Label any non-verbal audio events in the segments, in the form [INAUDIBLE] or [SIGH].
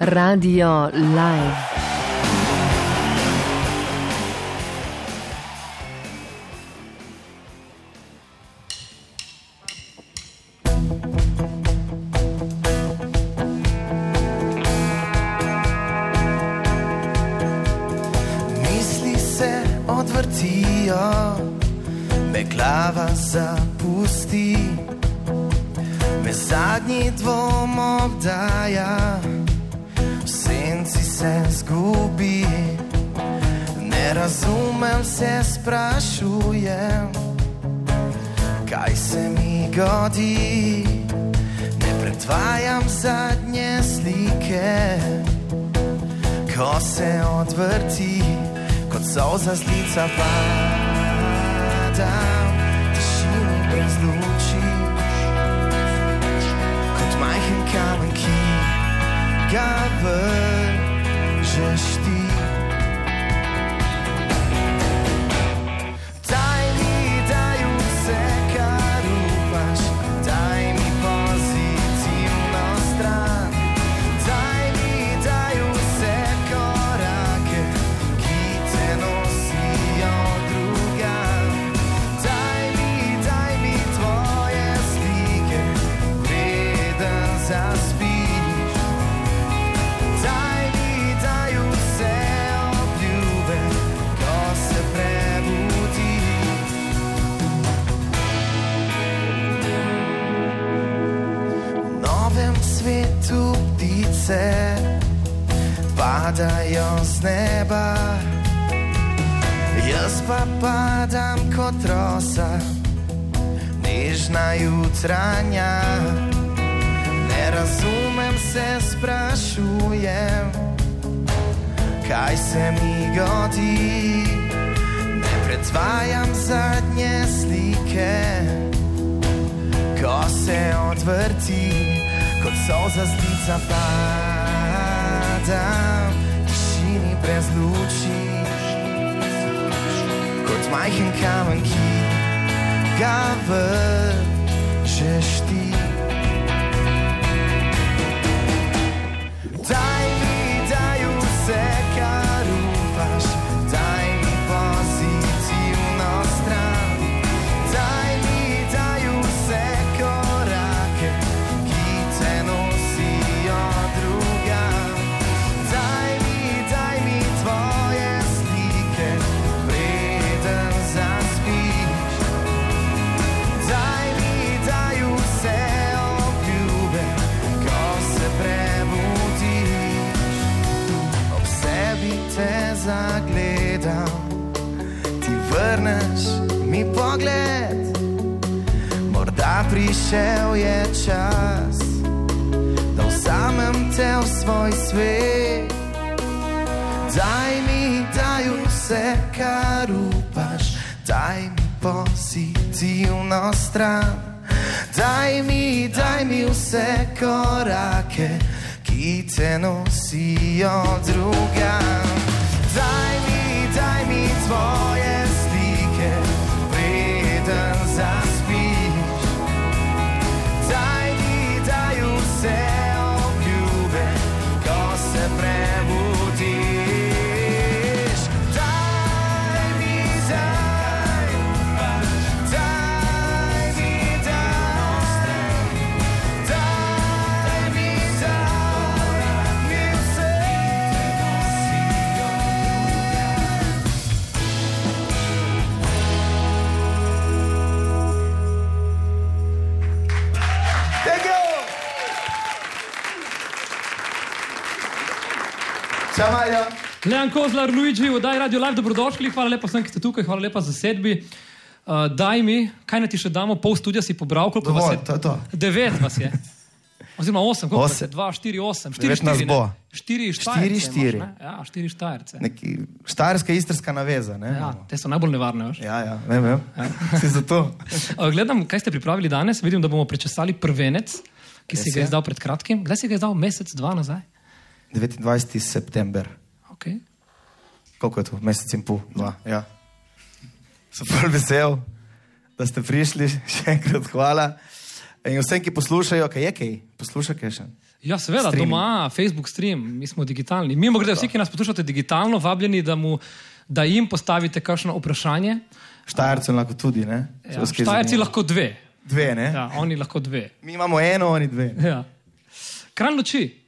Radio Live. Se odvrti, kot solza z lica pada, tišini brez luči, kot majhen kamen, ki ga vržeš preden zaspiš. Daj mi, daj vse obljube, ko se prebudiš. V novem svetu ptice padajo z neba, jaz pa padam kot rosa, nežna jutranja. Se sprašujem, kaj se mi godi. Ne predvajam zadnje slike ko se odvrti, kot solza z lica pada, tišini brez luči, kot majhen kamen, ki ga vržeš ti. Svet. Daj mi, daj vse, kar upaš, daj mi pozitivno stran. Daj mi, daj mi vse korake, ki te nosijo drugam. Daj mi, daj mi tvoje Leon Kozlar, Luigi, vdaj Radio Live, dobrodošli, hvala lepa vsem, ki ste tukaj, hvala lepa za sedbi. Uh, daj mi, kaj naj ti še damo, pol studia si pobral, koliko vas Dovolj, je? to je to. Devet vas je. [LAUGHS] Oziroma osem, koliko vas je? Dva, štiri, osem. Štiri, štiri, bo. ne? Štiri. Štiri, štiri. ne? Ja, štiri štajerce. Neki štajerska istrska naveza, ne? Ja, te so najbolj nevarne, veš. ja, ja vem, vem. [LAUGHS] Si zato. Uh, [LAUGHS] gledam, kaj ste pripravili danes. Vidim, da bomo prečesali prvenec, ki si Res ga je je. izdal pred kratkim. Kdaj si ga je izdal? Mesec, dva nazaj. 29. september. Okay. Koliko je to? Mesec in pol, dva. Ja. Sem prav vesel, da ste prišli, [LAUGHS] še enkrat hvala. In vsem, ki poslušajo, kaj je kaj, poslušaj kaj še. Ja, seveda, Streaming. doma, Facebook stream, mi smo digitalni. Mimo grede, vsi, ki nas poslušate digitalno, vabljeni, da, mu, da jim postavite kakšno vprašanje. Štajercem lahko tudi, ne? Ja, Štajerci lahko dve. Dve, ne? Ja, oni lahko dve. Mi imamo eno, oni dve. Ja. Kran noči.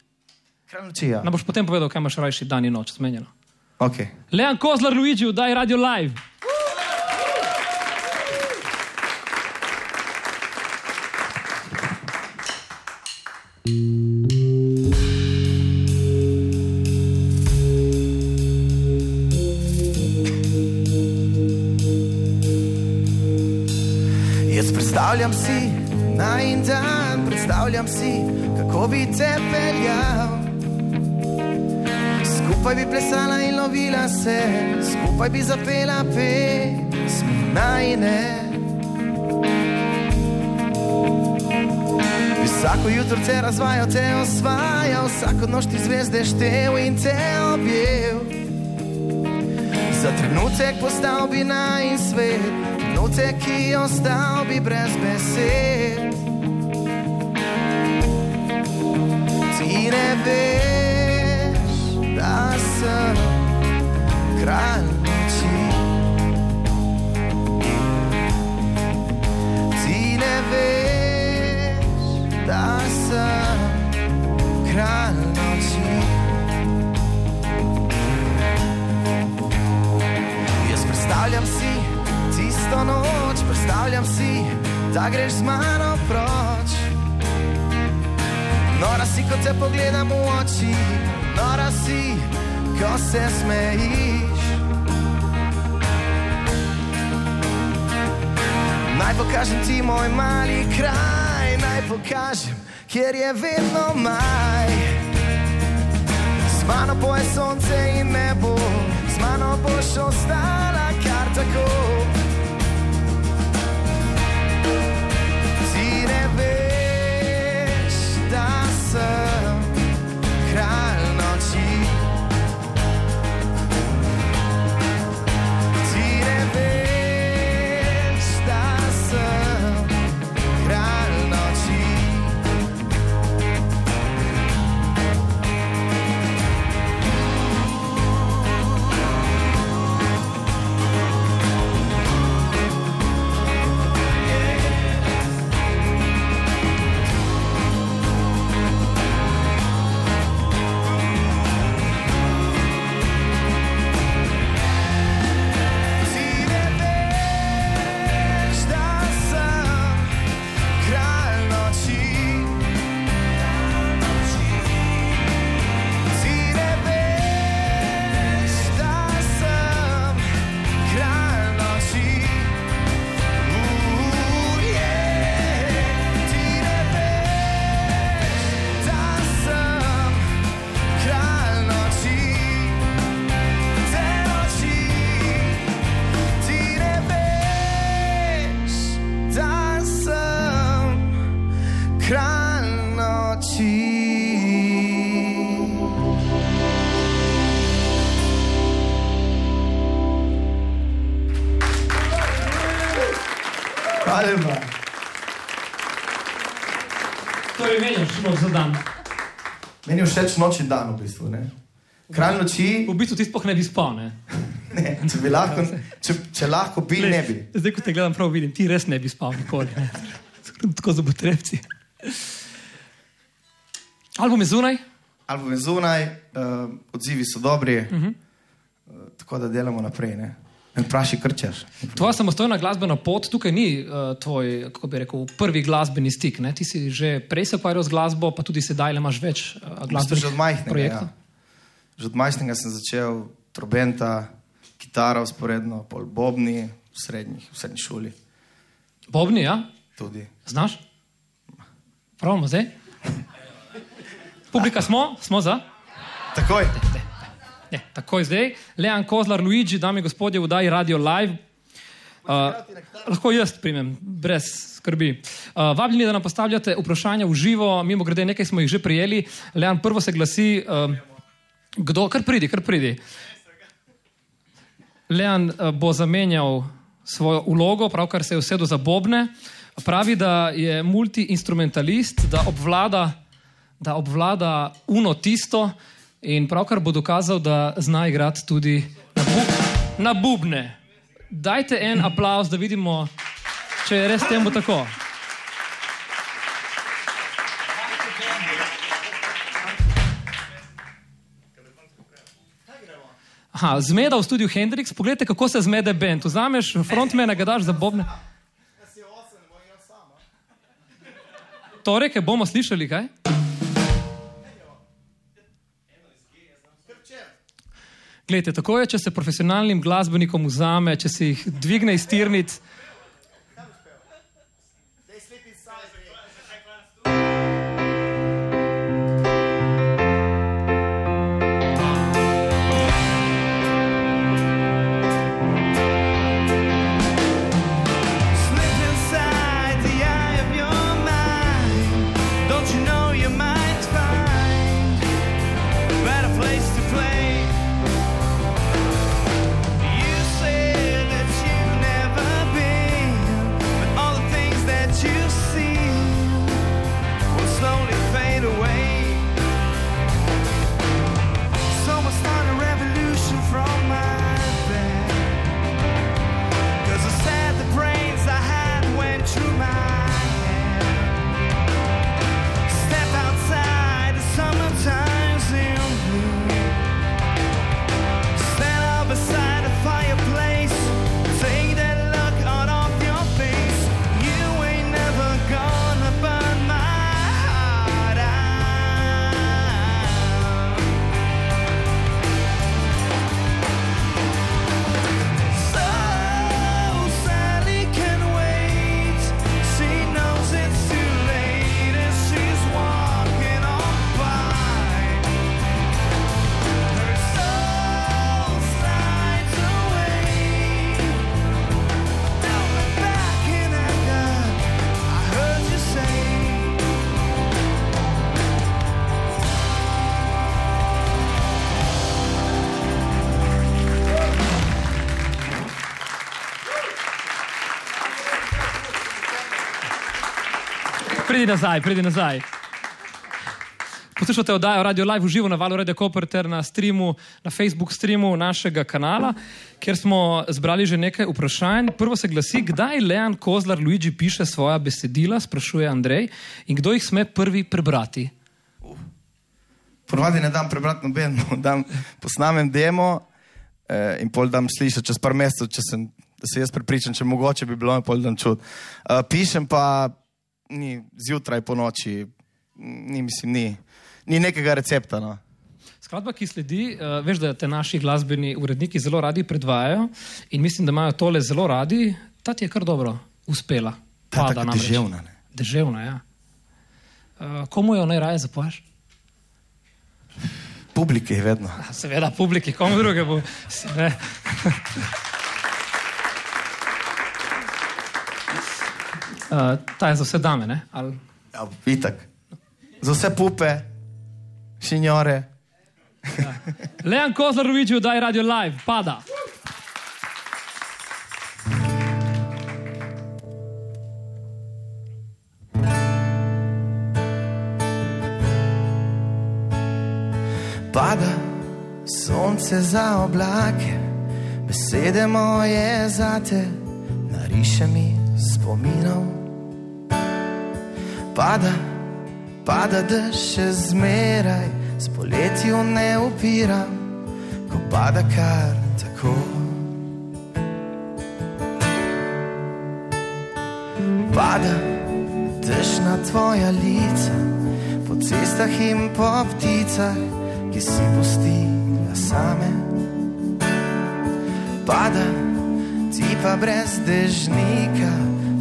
Kraj noči, ja. Nam boš potem povedal, kaj imaš rajši dan in noč zmenjeno. Okay. Leon Kozlar, Luigi, daj radio live. Jaz predstavljam si na en dan, predstavljam si, kako bi te peljal. Skupaj bi plesala in lovila se, skupaj bi zapela pesmi najne. Vsako jutro te razvajal, te osvajal, vsako noč ti zvezde štev in te objel. Za trenutek postal bi naj svet, trenutek, ki ostal bi brez besed. Ti ne veš, da sem kralj noči. Ti ne veš, da sem kralj noči. Jaz predstavljam si tisto noč, predstavljam si, da greš z mano proč. Nora si, ko te pogledam v oči, nora si, ko se smejiš. Naj pokažem ti moj mali kraj, naj pokažem, kjer je vedno maj. Z mano poje sonce in nebo, z mano boš ostala kar tako. Ti ne veš, da sem všeč noč in dan v bistvu. Ne? Kralj noči, V bistvu ti sploh ne bi spal. Ne? [LAUGHS] ne, če, bi lahko, [LAUGHS] če, če lahko bi, ne bi. Zdaj, ko te gledam, prav vidim, ti res ne bi spal nikoli. Ne? [LAUGHS] Tako za potrebci. Album je zunaj, Album je zunaj, uh, odzivi so dobri, uh -huh. uh, tako da delamo naprej. Ne? Vprašaj, kar češ. tvoja samostojna glasbena pot, tukaj ni uh, tvoj, kako bi rekel, prvi glasbeni stik. Ne? Ti si že prej se ukvarjal z glasbo, pa tudi sedaj le imaš več uh, glasbenih že od majhnega. projektov. Ja. Že od majhnega sem začel trobenta, kitara usporedno, pol bobni v, srednjih, v srednji šoli Bobni, ja? tudi. Znaš? Pravimo zdaj? Publika smo, smo za? Takoj. Ne, takoj zdaj. Leon Kozlar, Luigi, dame in gospodje, vdaji Radio Live. Uh, lahko jaz primem, brez skrbi. Uh, vabljeni, da nam postavljate vprašanja v živo, mimo grede, nekaj smo jih že prijeli. Leon, prvo se glasi, uh, kdo, kar pridi, kar pridi. Leon uh, bo zamenjal svojo ulogo, pravkar se je usedel za bobne. Pravi, da je multi-instrumentalist, da obvlada, da obvlada uno tisto in pravkar bo dokazal, da zna igrati tudi na, bu na bubne. Dajte en aplaus, da vidimo, če je res temu tako. Aha, zmeda v studiu Hendrix, poglejte, kako se zmede bend. Vzameš frontmana, ga daš za bobne. Torej, kaj bomo slišali, kaj? Glejte, tako je, če se profesionalnim glasbenikom vzame, če se jih dvigne iz tirnic. Pridi nazaj, pridi nazaj. Poslušate oddajo Radio Live v živo na Valu Radio Koper ter na streamu, na Facebook streamu našega kanala, kjer smo zbrali že nekaj vprašanj. Prvo se glasi, kdaj Leon Kozlar Luigi piše svoja besedila, sprašuje Andrej, in kdo jih sme prvi prebrati. Ponovadi ne dam prebrati nobeno, [LAUGHS] dam posnamem demo eh, in pol dam slišati čez par mesecev, če sem, se jaz prepričam, če mogoče bi bilo, in pol dam čut. Uh, pišem pa ni zjutraj po noči, ni, mislim, ni, ni nekega recepta. No. Skladba, ki sledi, uh, veš, da te naši glasbeni uredniki zelo radi predvajajo in mislim, da imajo tole zelo radi. Ta ti je kar dobro uspela. Ta Pada taka namreč. deževna, ne. Deževna, ja. Uh, komu jo najraje zapoješ? Publike je vedno. [LAUGHS] Seveda, publiki, komu drugemu. [LAUGHS] Uh, ta je za vse dame, ne? Ali... Ja, itak. Za vse pupe, šinjore. Leon Kozlarovič, daj radio live, pada. Pada sonce za oblake, besede moje zate, nariše mi Pada, pada dež še zmeraj, s poletju ne upiram, ko pada kar tako. Pada dež na tvoja lica, po cestah in po pticah, ki si pustila same. Pada ti pa brez dežnika,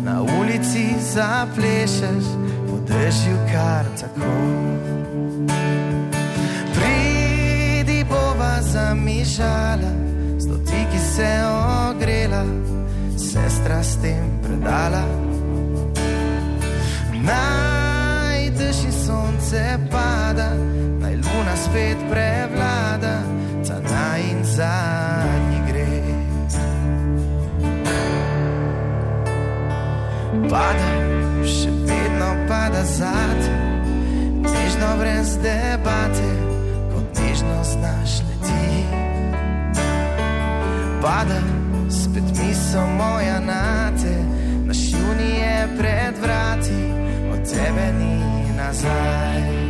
na ulici zaplešeš, dežju kar tako. Pridi bova zamižala, stotiki se ogrela, sestra s tem predala. Naj dež in sonce pada, naj luna spet prevlada, ta naj in zadnji gre. pada zate, nežno brez debate, kot nežno znaš leti. Pada spet misel moja na te, naš juni je pred vrati, od tebe ni nazaj.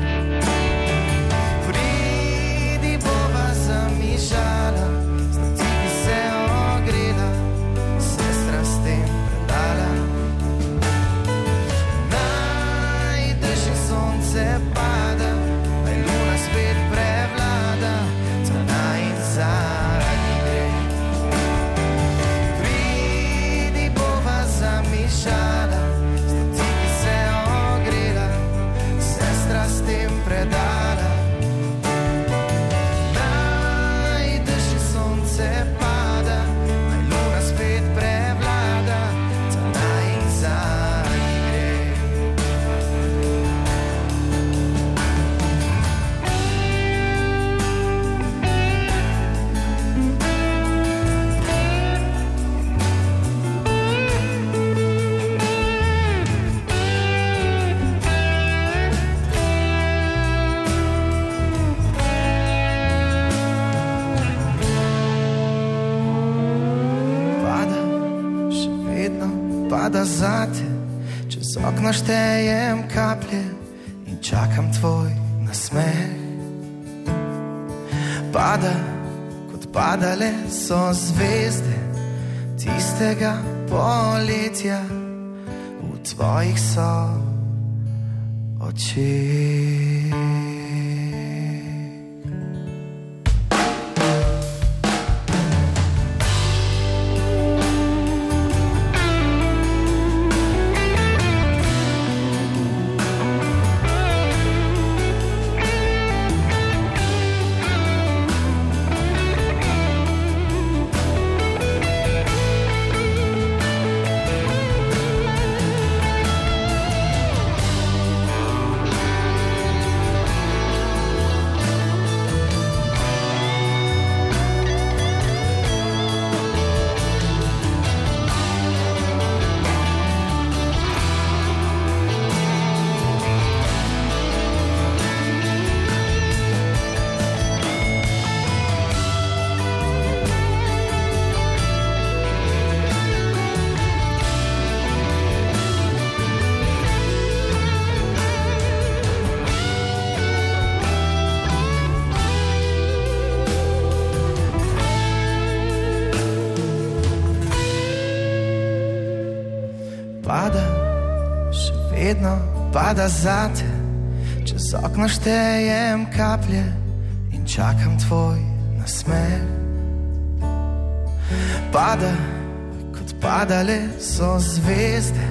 Zate. Čez okno štejem kaplje in čakam tvoj nasmeh. Pada, kot padale so zvezde tistega poletja v tvojih so očeh. Pada zate. Čez okno štejem kaplje in čakam tvoj nasmeh. Pada, kot padale so zvezde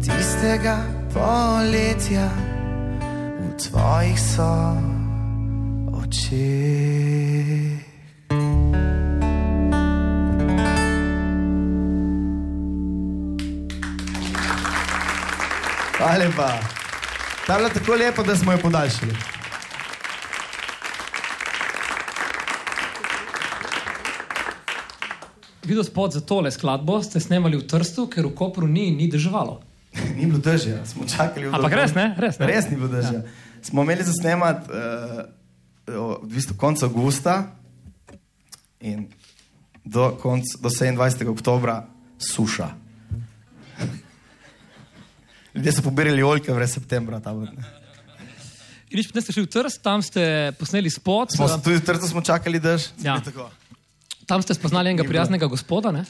tistega poletja v tvojih so očeh. Hvala lepa. Ta je bila tako lepa, da smo jo podaljšali. Video spot za tole skladbo ste snemali v Trstu, ker v Kopru ni, ni deževalo. Ni bilo dežja, smo čakali v Ampak res, ne? Res, ne? Res ni bilo dežja. Ja. Smo imeli za snemat uh, v bistvu konec avgusta in do, konc, do 27. oktobra suša. Ljudje so pobirali oljke v ne. In potem ste šli v Trst, tam ste posneli spot. smo, tudi v Trstu smo čakali dež. Ja. Tako. Tam ste spoznali enega prijaznega gospoda, ne?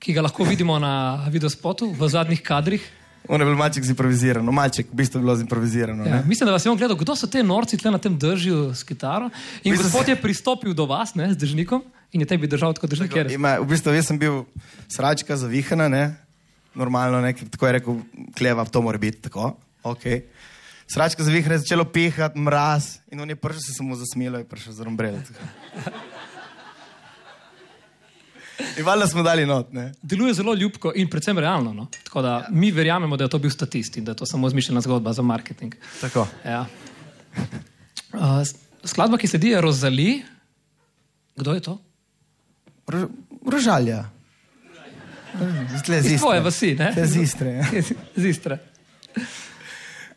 ki ga lahko vidimo na videospotu v zadnjih kadrih. On je bil malček zimproviziran, malček v bistvu je bilo zimprovisirano. Ja, mislim, da vas je on gledal, kdo so te norci tle na tem držju s kitaro. In Mislim, gospod se- je pristopil do vas, ne, z držnikom in je tebi držal tako držnik. Ker... Ima, v bistvu jaz sem bil sračka zavihana, ne? Normalno, ne? tako je rekel, kleva, to mora biti tako. Okay. Sračka zavihana je začelo pihati, mraz in on je prišel, se mu zasmilo in prišel za rombrel. In valjda smo dali not, ne? Deluje zelo ljubko in predvsem realno. No? Tako da ja. mi verjamemo, da je to bil statist in da je to samo izmišljena zgodba za marketing. Tako. Ja. [LAUGHS] Uh, skladba, ki sledi, je Rozali. Kdo je to? Ro- Rožalja. Iz z tvoje vasi, ne? Tle z Istre. Ja. [LAUGHS] Z Istre.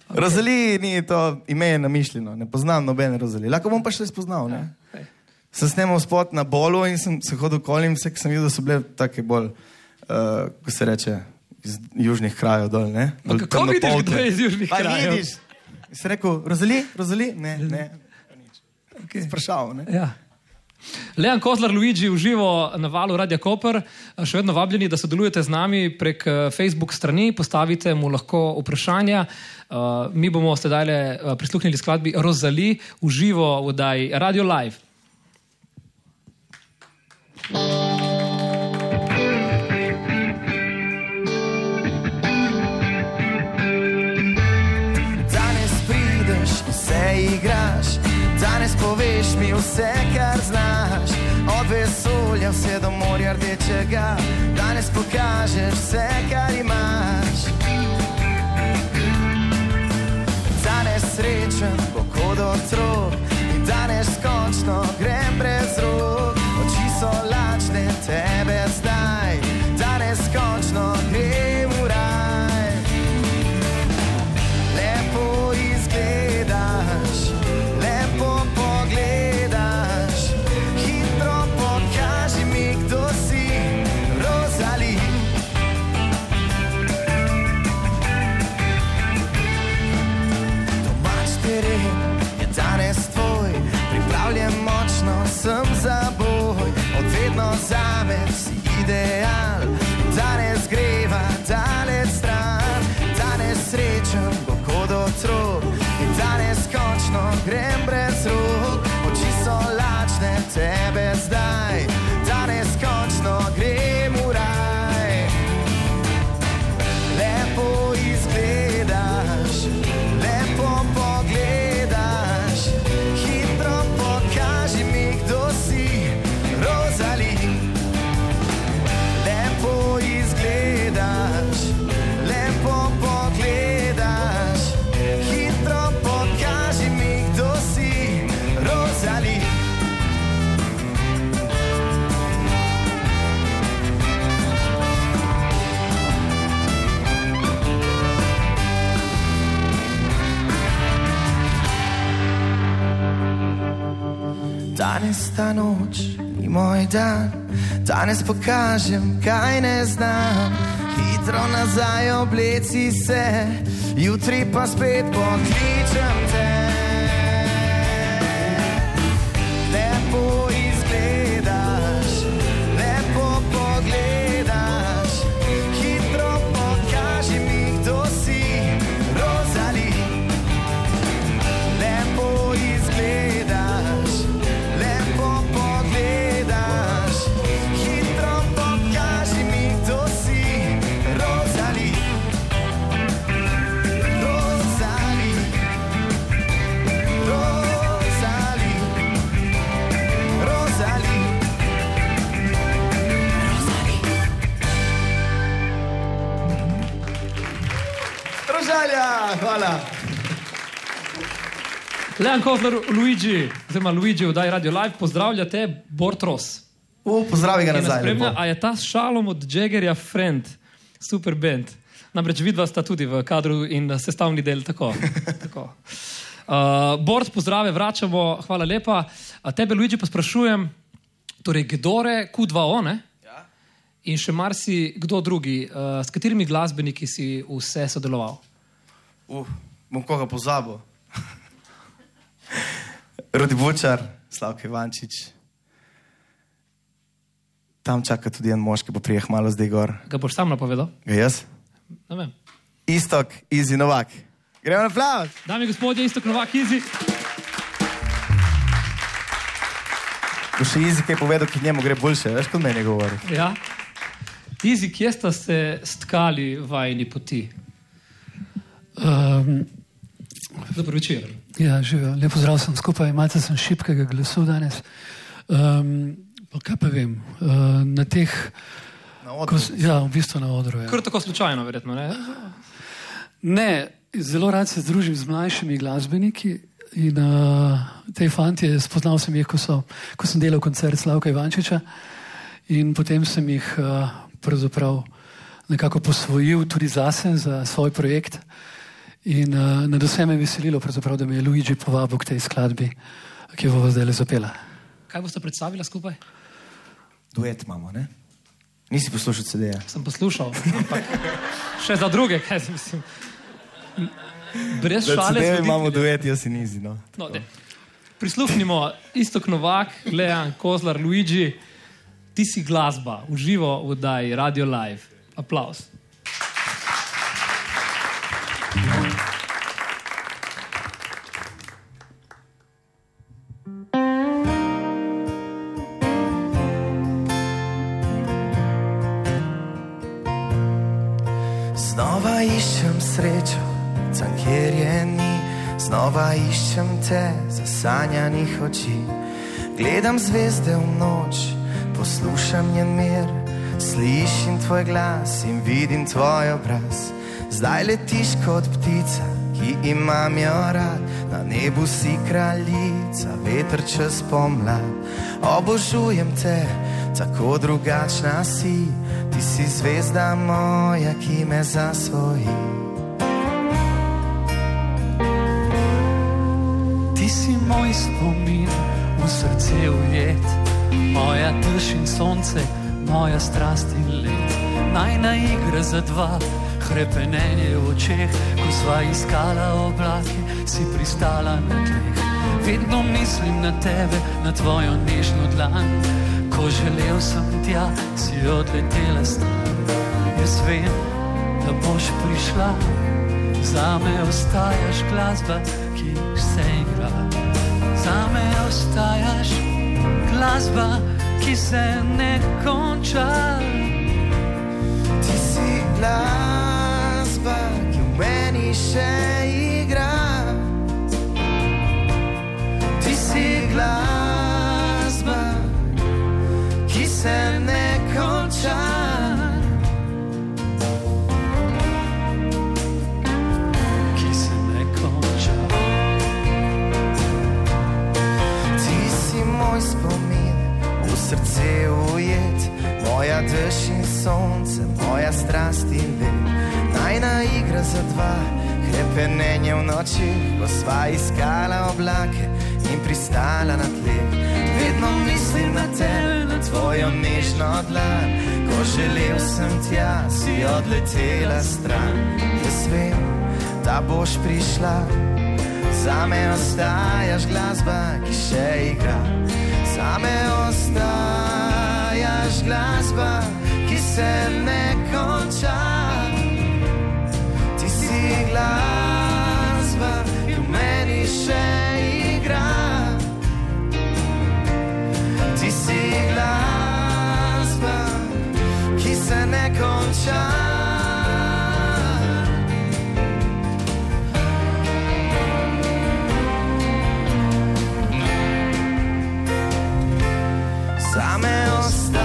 Rozali ni to ime je namišljeno, ne poznam nobene rozali. Lahko bom pa še spoznal. Ne? Ej. Sem snemal spot na bolu in sem se hodil okoli in vse, ki sem videl, so bile take bolj, uh, ko se reče, iz južnih krajev dol. Ne? Bolj kako vidiš, temnopolte. kdo je iz južnih Pa krajev? vidiš. Sem rekel, rozali, rozali, ne, ne. Okay. Sprašal, ne. Ja. Leon Kozlar, Luigi, uživo na valu Radia Koper. Še vedno vabljeni, da sodelujete z nami prek eh, Facebook strani, postavite mu lahko vprašanja. Uh, mi bomo sedaj uh, prisluhnili skladbi Rozali uživo v oddaji Radio Live. Danes danes poveš mi vse, kar znaš. Od vesolja vse do morja rdečega, danes pokažeš vse, kar imaš. Danes srečen bo kot otrok in danes končno grem brez rok. Pokažem, kaj ne znam. Hitro nazaj obleci se, jutri pa spet pokličem te. Leon Kozlar, Luigi, oziroma Luigi v oddaji Radio Live, pozdravljate Bortros. U, pozdravi ga ki nas nazaj. spremlja. A je ta šalom od Jaggerja Friend, super band. Namreč vidva sta tudi v kadru in sestavni del. Tako, [LAUGHS] tako. Uh, Bord, pozdrave, vračamo, hvala lepa. A tebe, Luigi, pa sprašujem, torej, kdore, Q2O, ne? Ja. In še marsi kdo drugi, uh, s katerimi glasbeniki si vse sodeloval? Uh, bom koga pozabil. Rudi Bučar, Slavke Ivančič. Tam čaka tudi en moški, bo prijeh malo zdaj gor. Ga boš sam napovedal? Ga jaz? Ne vem. Istok, Izi Novak. Gremo na plav. Dame in gospodje, isto Novak Izi. Bo še Izi kaj povedal, ki njemu gre boljše, veš, kot meni govori. Ja. Izi, kje sta se stkali vajni poti? Um, Dobro večer. Ja, živijo. Lepo zdrav sem skupaj, imate sem šipkega glasu danes. Um, pa kaj pa vem, uh, na teh, Na ko, odru. s- ja, v bistvu na odru. Ja. Kar tako slučajno, verjetno. Ne? Ne, zelo rad se družim z mlajšimi glasbeniki. In uh, te fantje, spoznal sem jih, ko, so, ko sem delal koncert Slavka Ivančiča, in potem sem jih uh, pravzaprav nekako posvojil tudi zase, za svoj projekt. In uh, nad vsem me je veselilo, da me je Luigi povabil k tej skladbi, ki jo bomo zdaj le zapela. Kaj boste predstavili skupaj? Duet imamo, ne? Nisi poslušal CD-ja. Sem poslušal, ampak še za druge, kaj si mislim. Brez šale. Z imamo duet, jaz si nizi. No. No, daj. Prisluhnimo Istok Novak, Lejan Kozlar, Luigi, ti si glasba, uživo v oddaji Radio Live. Aplaus. Srečo, tam kjer je ni, znova iščem te zasanjanih oči. Gledam zvezde v noč, poslušam njen mir, slišim tvoj glas in vidim tvoj obraz. Zdaj letiš kot ptica, ki imam jo rad, na nebu si kraljica, veter čez pomlad. Obožujem te, tako drugačna si, ti si zvezda moja, ki me zasvoji. Ti si moj spomin, v srce ujet, moja drž in sonce, moja strast in let. Najna igra za dva, hrepenenje v očeh, ko sva iskala oblake, si pristala na tleh. Vedno mislim na tebe, na tvojo nežno dlan, ko želel sem tja, si odletela stran. Jaz vem, da boš prišla. Za me ostajaš glasba, ki se igra. Za me ostajaš glasba, ki se ne konča. Ti si glasba, ki v meni še igra. Ti si glasba, ki se ne konča. Spomin, v srce ujet, moja dež in sonce, moja strast in ven. Najna igra za dva, krepenenje v noči, ko sva iskala oblake in pristala na tleh. Vedno mislim na tebe, na tvojo nežno dlan, ko želel sem tja, si odletela stran. Jaz vem, da boš prišla. Za me ostajaš glasba, ki še igra. Za me ostajaš glasba, ki se ne konča. Ti si glasba, ki v meni še igra. Ti si glasba, ki se ne konča. Same ostajaš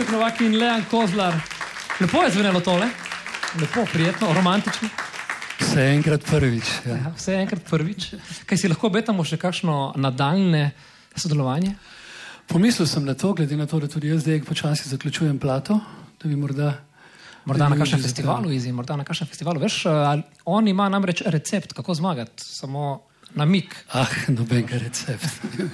Istok Novak in Lejan Kozlar. Lepo je zvenelo tole, lepo, prijetno, romantično. Vse enkrat prvič. Ja. Ja, vse enkrat prvič. Kaj si lahko obetamo še kakšno nadaljne sodelovanje? Pomislil sem na to, glede na to, da tudi jaz zdaj počasi zaključujem plato, da bi morda. Morda na kakšnem festivalu, izi, morda na kakšnem festivalu. Veš, ali- on ima namreč recept, kako zmagati, samo na mik. Ah, nobenega recepta.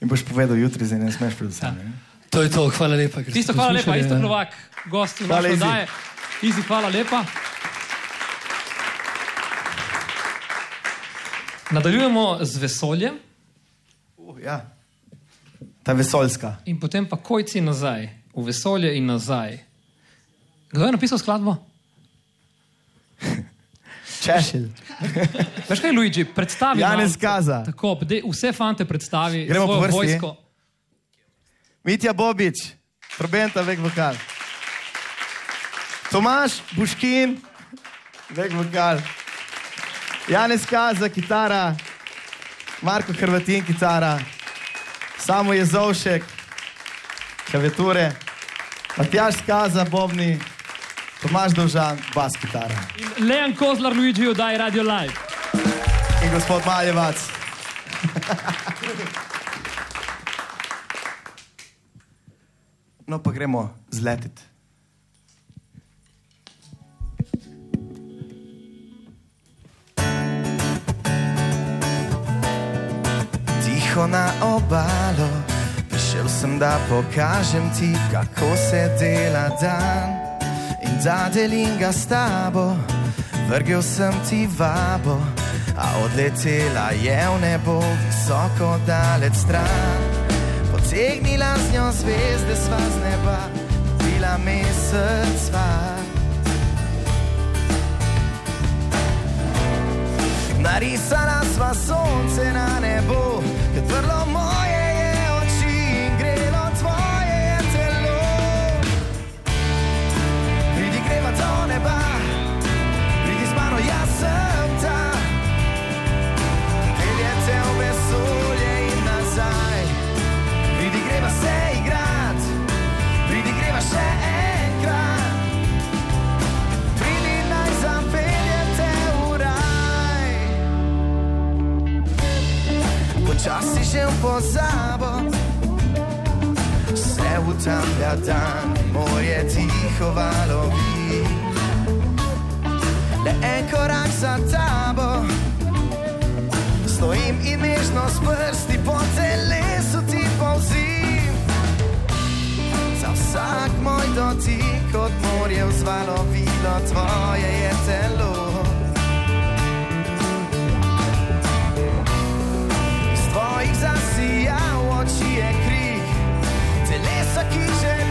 In boš povedal jutri, zdaj ne smeš predvsem. Ja. ne? To je to, hvala lepa. ker ste Isto, hvala lepa, isto ja. Novak, gost v naši Izzy. oddaji. Izi, hvala lepa. Nadaljujemo z vesoljem Uh, ja. Ta vesoljska. in potem pa kojci nazaj v vesolje in nazaj. Kdo je napisal skladbo? [LAUGHS] Češelj. Veš kaj, Luigi, predstavi. Janez nam- Gaza. Tako, vse fante predstavi. Gremo po vrsti? Vojsko. Mitja Bobič, trobenta, vek vokal. Tomaš Buškin, vek vokal. Janez Kaza, kitara. Marko Hrvatin, kitara. Samo Jezovšek, klaviature. Matjaš Skaza, bobni. Tomaš Dovžan, bas kitara. Lejan Kozlar, Luigi, oddaj Radio Live. In gospod Maljevac. [LAUGHS] No, pa gremo zletiti. Tiho na obalo, prišel sem, da pokažem ti, kako se dela dan in da delim ga s tabo. Vrgel sem ti vabo, a odletela je v nebo, visoko daleč stran. Potegnila z njo zvezde sva z neba, bila mesec sva. Narisala sva sonce na nebo, kad vrlo moje się po zabot Seł tam gadan moje ticho walowi Leko rak za tabo. Stojim i nežno s prsti po telesu ti polzim Za vsak moj dotik od morje vzvalovilo tvoje je telo. Mooi o asi, ja, wat je kreeg. Te lees ik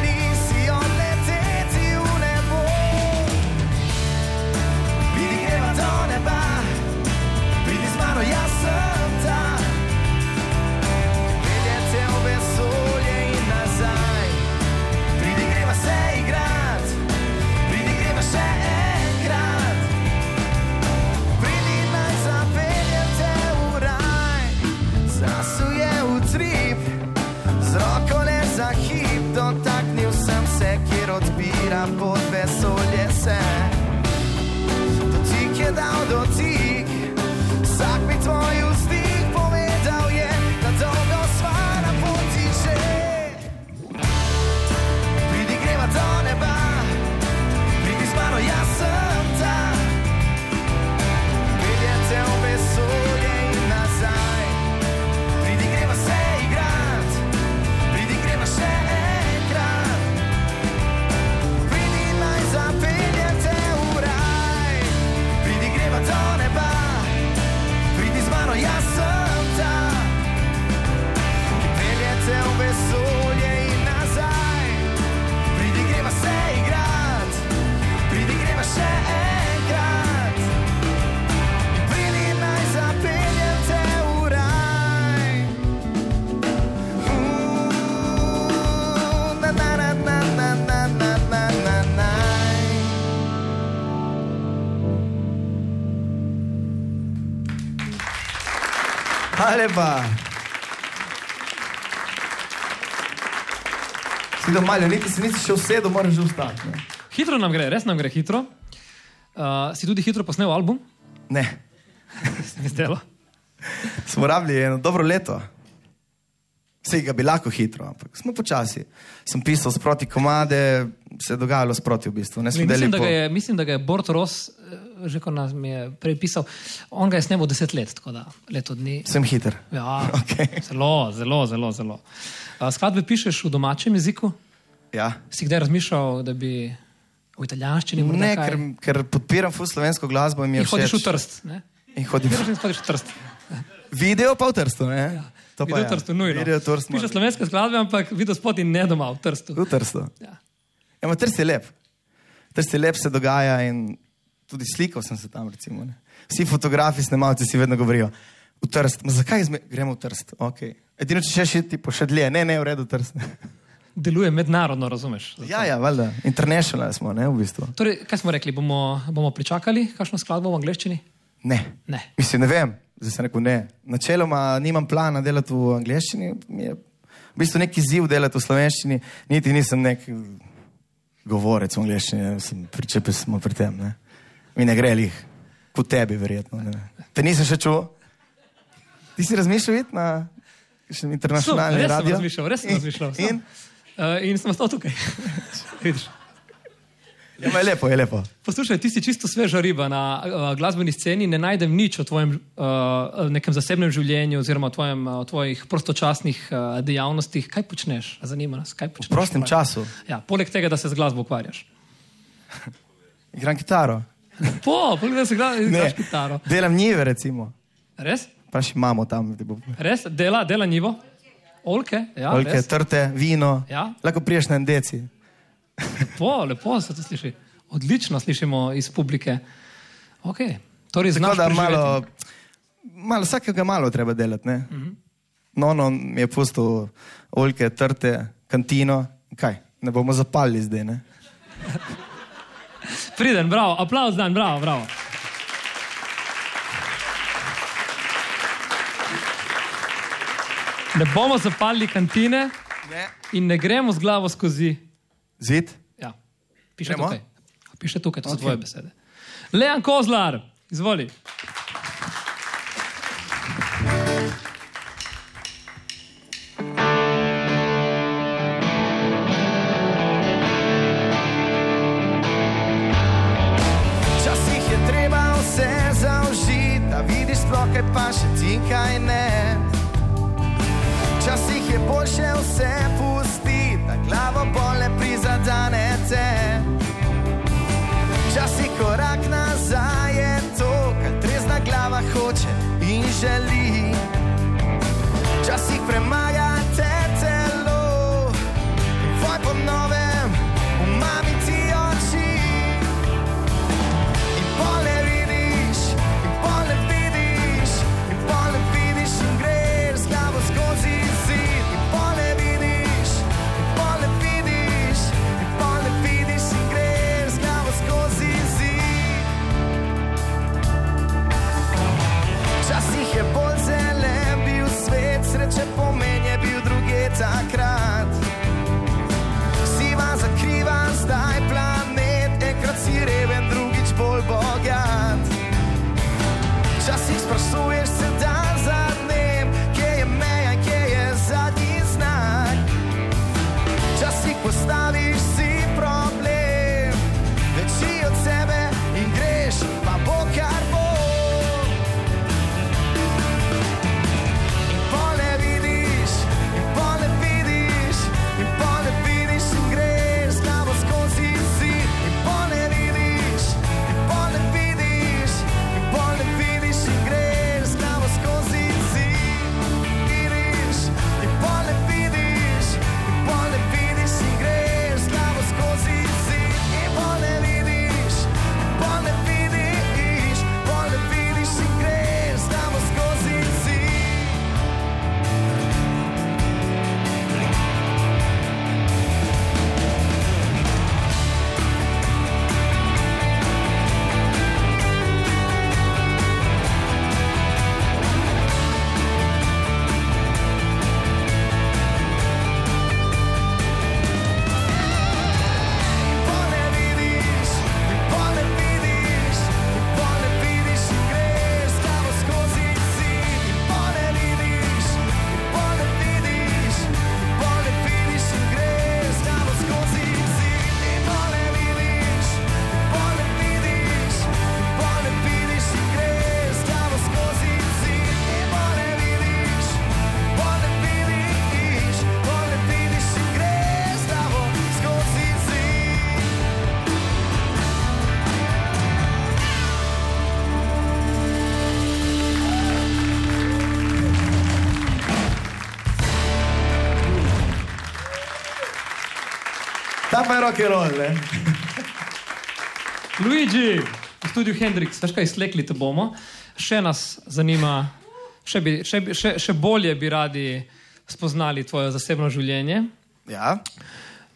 sad. Lepa. Si doma, niti si nisi še usedel, moraš že vstati. ne? Hitro nam gre, res nam gre hitro. Uh, si tudi hitro posnel album, Ne, [LAUGHS] se mi zdelo. smo rabili eno dobro leto. Vse ga bi lahko hitro, ampak smo počasi. Sem pisal sproti komade, se je dogajalo sproti v bistvu. Ne Mislim da, po... je, mislim, da ga je Bort Ross, eh, že ko nam je prej pisal, on ga je snemal deset let, tako da leto dni. Sem hiter. Ja, [LAUGHS] Okej. zelo, zelo, zelo. zelo. Skladbe pišeš v domačem jeziku? Ja. Si kdaj razmišljal, da bi v italijanščini morda Ne, ker, ker podpiram ful slovensko glasbo in mi je In hodiš v všeč. Trst. Ne? In. Hodiš in hodiš v Trst. Video pa v Trstu, ne? To pa Video ja. v Trstu, nujno. Video v Trstu Piše slovenske skladbe, ampak video spot in ne doma v Trstu. V Trstu. Ja. Ja, ma Trst je lep. Trst je lep, se dogaja in tudi slikal sem se tam. Recimo, ne. Vsi fotografi, snemalci si vedno govorijo, v Trst. Ma zakaj izme... gremo v Trst? Okay. Edino, če še šiti, pa še dlje. Ne, ne, v redu, Trst. [LAUGHS] Deluje mednarodno, razumeš? Zato. ja, ja, valjda. International smo, ne, v bistvu. Torej, kaj smo rekli, bomo, bomo pričakali kakšno skladbo v angleščini? Ne. Ne. Mislim, ne vem, zdaj sem rekel ne. Načeloma nimam plana delati v angleščini. Mi je v bistvu neki ziv delati v slovenščini, niti nisem nek govorec v angleščini, sem pričepil smo pri tem. Ne. Mi ne gre lih, kot tebi, verjetno. Ne. Te nisem še čuval. Ti si razmišljal iti na internacionalni res sem radio? razmišljal, res sem In- razmišljal. In? Uh, in sem ostal tukaj. [LAUGHS] Ja, je lepo, je lepo. Poslušaj, ti si čisto sveža riba na uh, glasbeni sceni, ne najdem nič o tvojem uh, nekem zasebnem življenju oziroma o, tvojem, uh, tvojih prostočasnih uh, dejavnostih. Kaj počneš? Zanima nas, kaj počneš. V prostem času Ja, poleg tega, da se z glasbo ukvarjaš. [LAUGHS] igram kitaro. [LAUGHS] Po, poleg tega, da se gra- igraš kitaro. Delam njive, recimo. Res? Pa še imamo tam. Res? Dela, dela njivo? Olke? Ja, Oljke, res? trte, vino. Ja. Lahko priješ na en deci. Lepo, lepo se to sliši. Odlično slišimo iz publike. Okay. Torej, Tako da malo, malo, vsakega malo treba delati. Uh Mhm. -huh. No, no, je pustil oljke, trte, kantino. Kaj? Ne bomo zapali zdaj, ne? [LAUGHS] Priden, bravo, aplauz dan, bravo, bravo. Ne bomo zapalili kantine Ne. in ne gremo z glavo skozi. Zid? Ja. Piše Gremo? tukaj. Piše tukaj, to so Okej. tvoje besede. Lejan Kozlar, izvoli. Ta pa je rock and roll, ne? Luigi, v studiu Hendrix, veš kaj, slekli te bomo. Še nas zanima, še, bi, še, bi- še, še bolje bi radi spoznali tvoje zasebno življenje. Ja.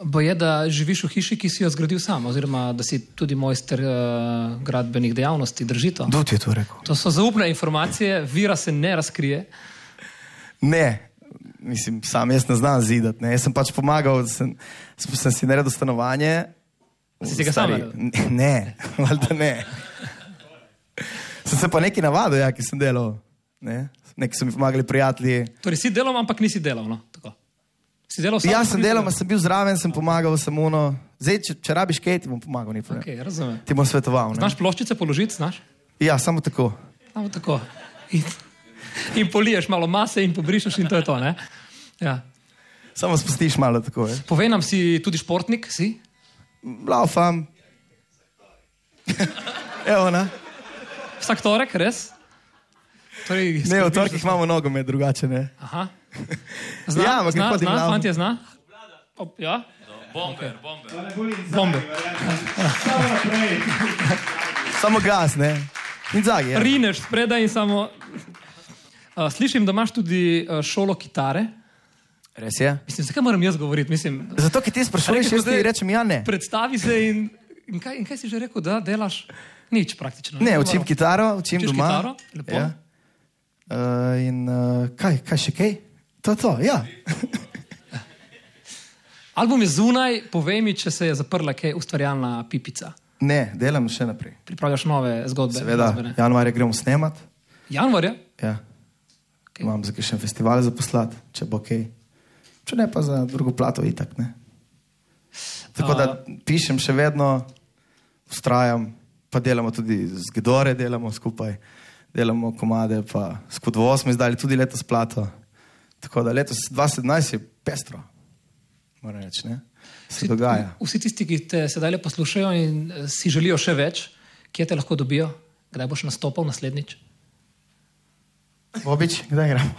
Bo je, da živiš v hiši, ki si jo zgradil sam, oziroma da si tudi mojster uh, gradbenih dejavnosti. Drži to? Kdo ti je to rekel? To so zaupne informacije, vira se ne razkrije. Ne, mislim, sam jaz ne znam zidati. Ne. Jaz sem pač pomagal, sem, sem, si naredil stanovanje. Si si ga sam? Ne, [LAUGHS] valjda ne. Sem se pa nekaj navadil, ja, ki sem delal. Ne. Neki so mi pomagali prijatelji. Torej, si delal, ampak nisi delal. No? Tako. Si delal sam? Ja, ampak sem nisi delal, sem bil zraven, sem pomagal, sem uno. Zdaj, če, če rabiš kaj, ti bom pomagal. Problem. Okay, razumem. Ti bom svetoval. Ne? Znaš ploščice položiti, znaš? Ja, samo tako. Samo tako. In, in poliješ malo mase in pobrišeš in to je to. Ne? Ja. Samo spustiš malo tako. Je. Povej nam, si tudi športnik, si? Laufam. [LAUGHS] Evo, ne? Vsak torek, res? Torej, Ne, v torkih imamo nogomet drugače. Ne? Aha. Zna, [LAUGHS] Ja, ampak zna, zna, na- fantje zna? Op, ja? Bomber, bomber. Bombe. Samo gas, ne. In zagi. Ja. Rineš spredaj in samo. Uh, slišim, da imaš tudi uh, šolo kitare. Res je. Mislim, zakaj moram jaz govoriti? Mislim, Zato, ker ti sprašuješ, jaz ti rečem, ja, ne. predstavi se in, in, kaj, in kaj si že rekel, da delaš? Nič praktično. Ne, učim Dobro. kitaro, učim Učiš doma. kitaro? Lepo. Ja. Uh, in uh, kaj, kaj še kaj? To je to, ja. [LAUGHS] Album je zunaj, povej mi, če se je zaprla kaj ustvarjalna pipica. Ne, delam še naprej. Pripravljaš nove zgodbe. Seveda, januarja gremo snemat. Januarja? Ja. Imam za kakšen festival za poslati, če bo kaj. Če ne, pa za drugo plato itak. Ne? Tako da pišem še vedno, ustrajam, pa delamo tudi z Gedore, delamo skupaj, delamo komade, pa s Kudvo smo izdali tudi letos plato. Tako da letos 2017 je pestro, moram reči, ne? Se dogaja. Vsi tisti, ki te sedaj poslušajo in eh, si želijo še več, kje te lahko dobijo, kdaj boš nastopal naslednjič? Bobič, kdaj gremo?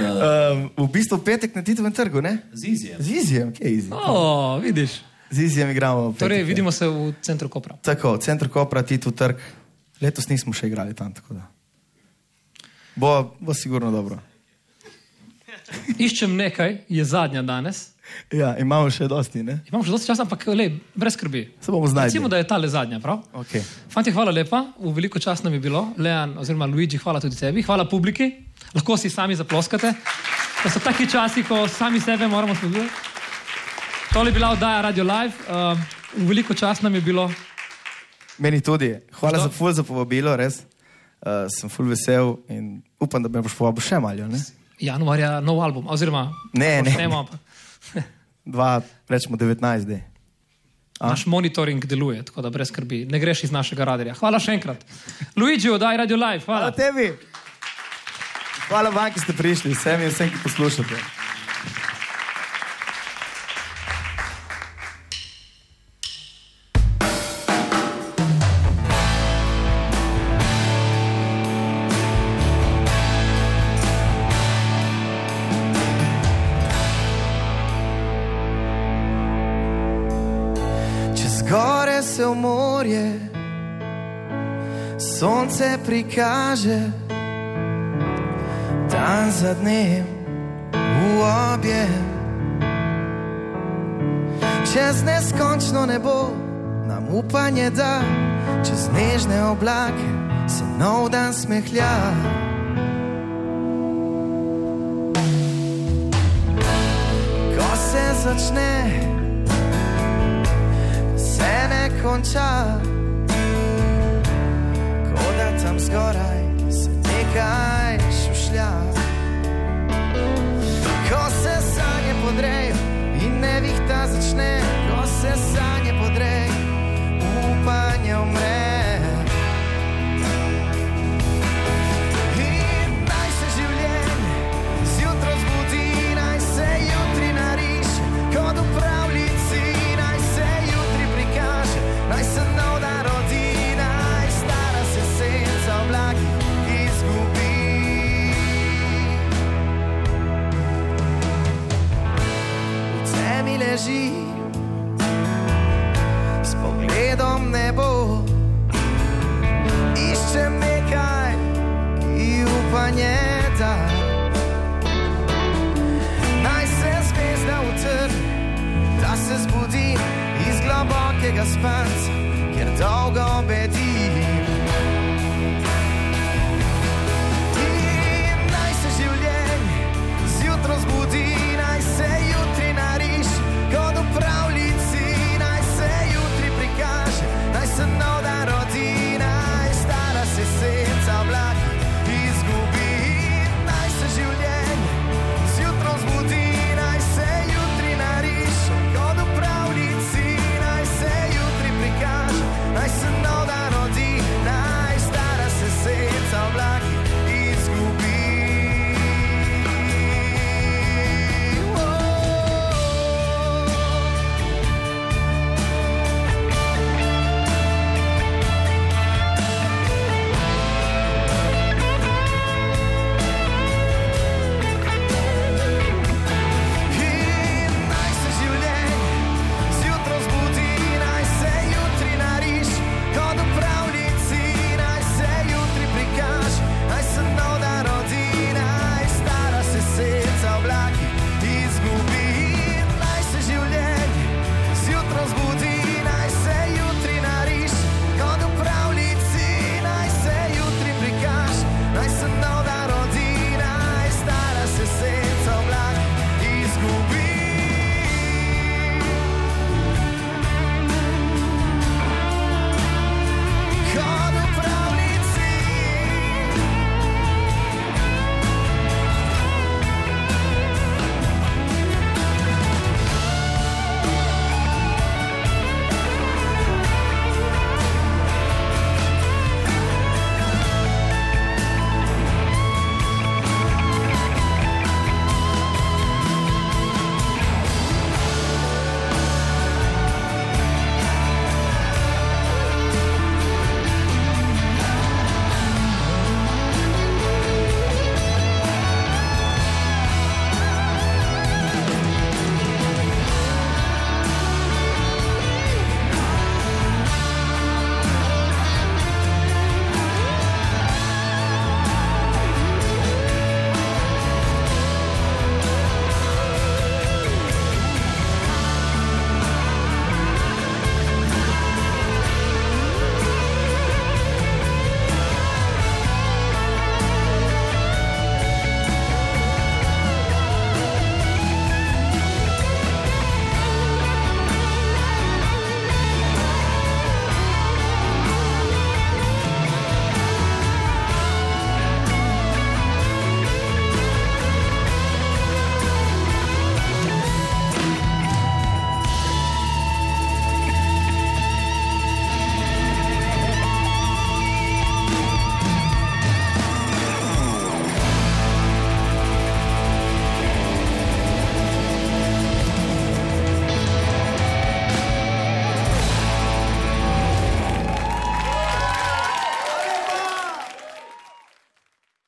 Um, [LAUGHS] v bistvu petek na Titovem trgu, ne? Z Izijem. Z Izijem, kje je Izij? O, vidiš. Z Izijem igramo. v petek, Torej, vidimo se v centru Kopra. Tako, center Kopra, Tito trg. Letos nismo še igrali tam, tako da. Bo, bo sigurno dobro. Iščem nekaj, je zadnja danes. Ja, imamo še dosti, ne? Imam še dosti časa, ampak le, brez skrbi. Se bomo znašli. Recimo, da je ta le zadnja, prav? Okay. Fanti, hvala lepa, v veliko čas nam je bilo. Leon oziroma Luigi, hvala tudi tebi, hvala publiki. Lahko si sami zaploskate. To so taki časi, ko sami sebe moramo spodbujati. Tole je bila oddaja Radio Live. Uh, v veliko čas nam je bilo. Meni tudi. Hvala Što? za ful za povabilo, res. Uh, sem ful vesel in upam, da me boš povabil še malo. Ne? Januarja nov album, oziroma Ne, ne. počnemo, ampak [LAUGHS] Dva, rečemo 19 dni. naš monitoring deluje, tako da brez skrbi, ne greš iz našega radarja. Hvala še enkrat. Luigi, oddaj Radio Live, hvala. Hvala tebi. Hvala vam, ki ste prišli, vsem in vsem, ki poslušate. Sonce prikaže, dan za dnem v objem. Čez neskončno nebo nam upanje da, čez nežne oblake se nov dan smehlja. Ko se začne, se ne konča, tam zgoraj se nekaj šušlja. Ko se sanje podrejo in nevihta začne, ko se sanje podrejo, upanje umre. leži, s pogledom ne bo. Iščem nekaj, ki upanje da. Naj se zvezda utrne, da se zbudim iz globokega spanca, kjer dolgo bedi.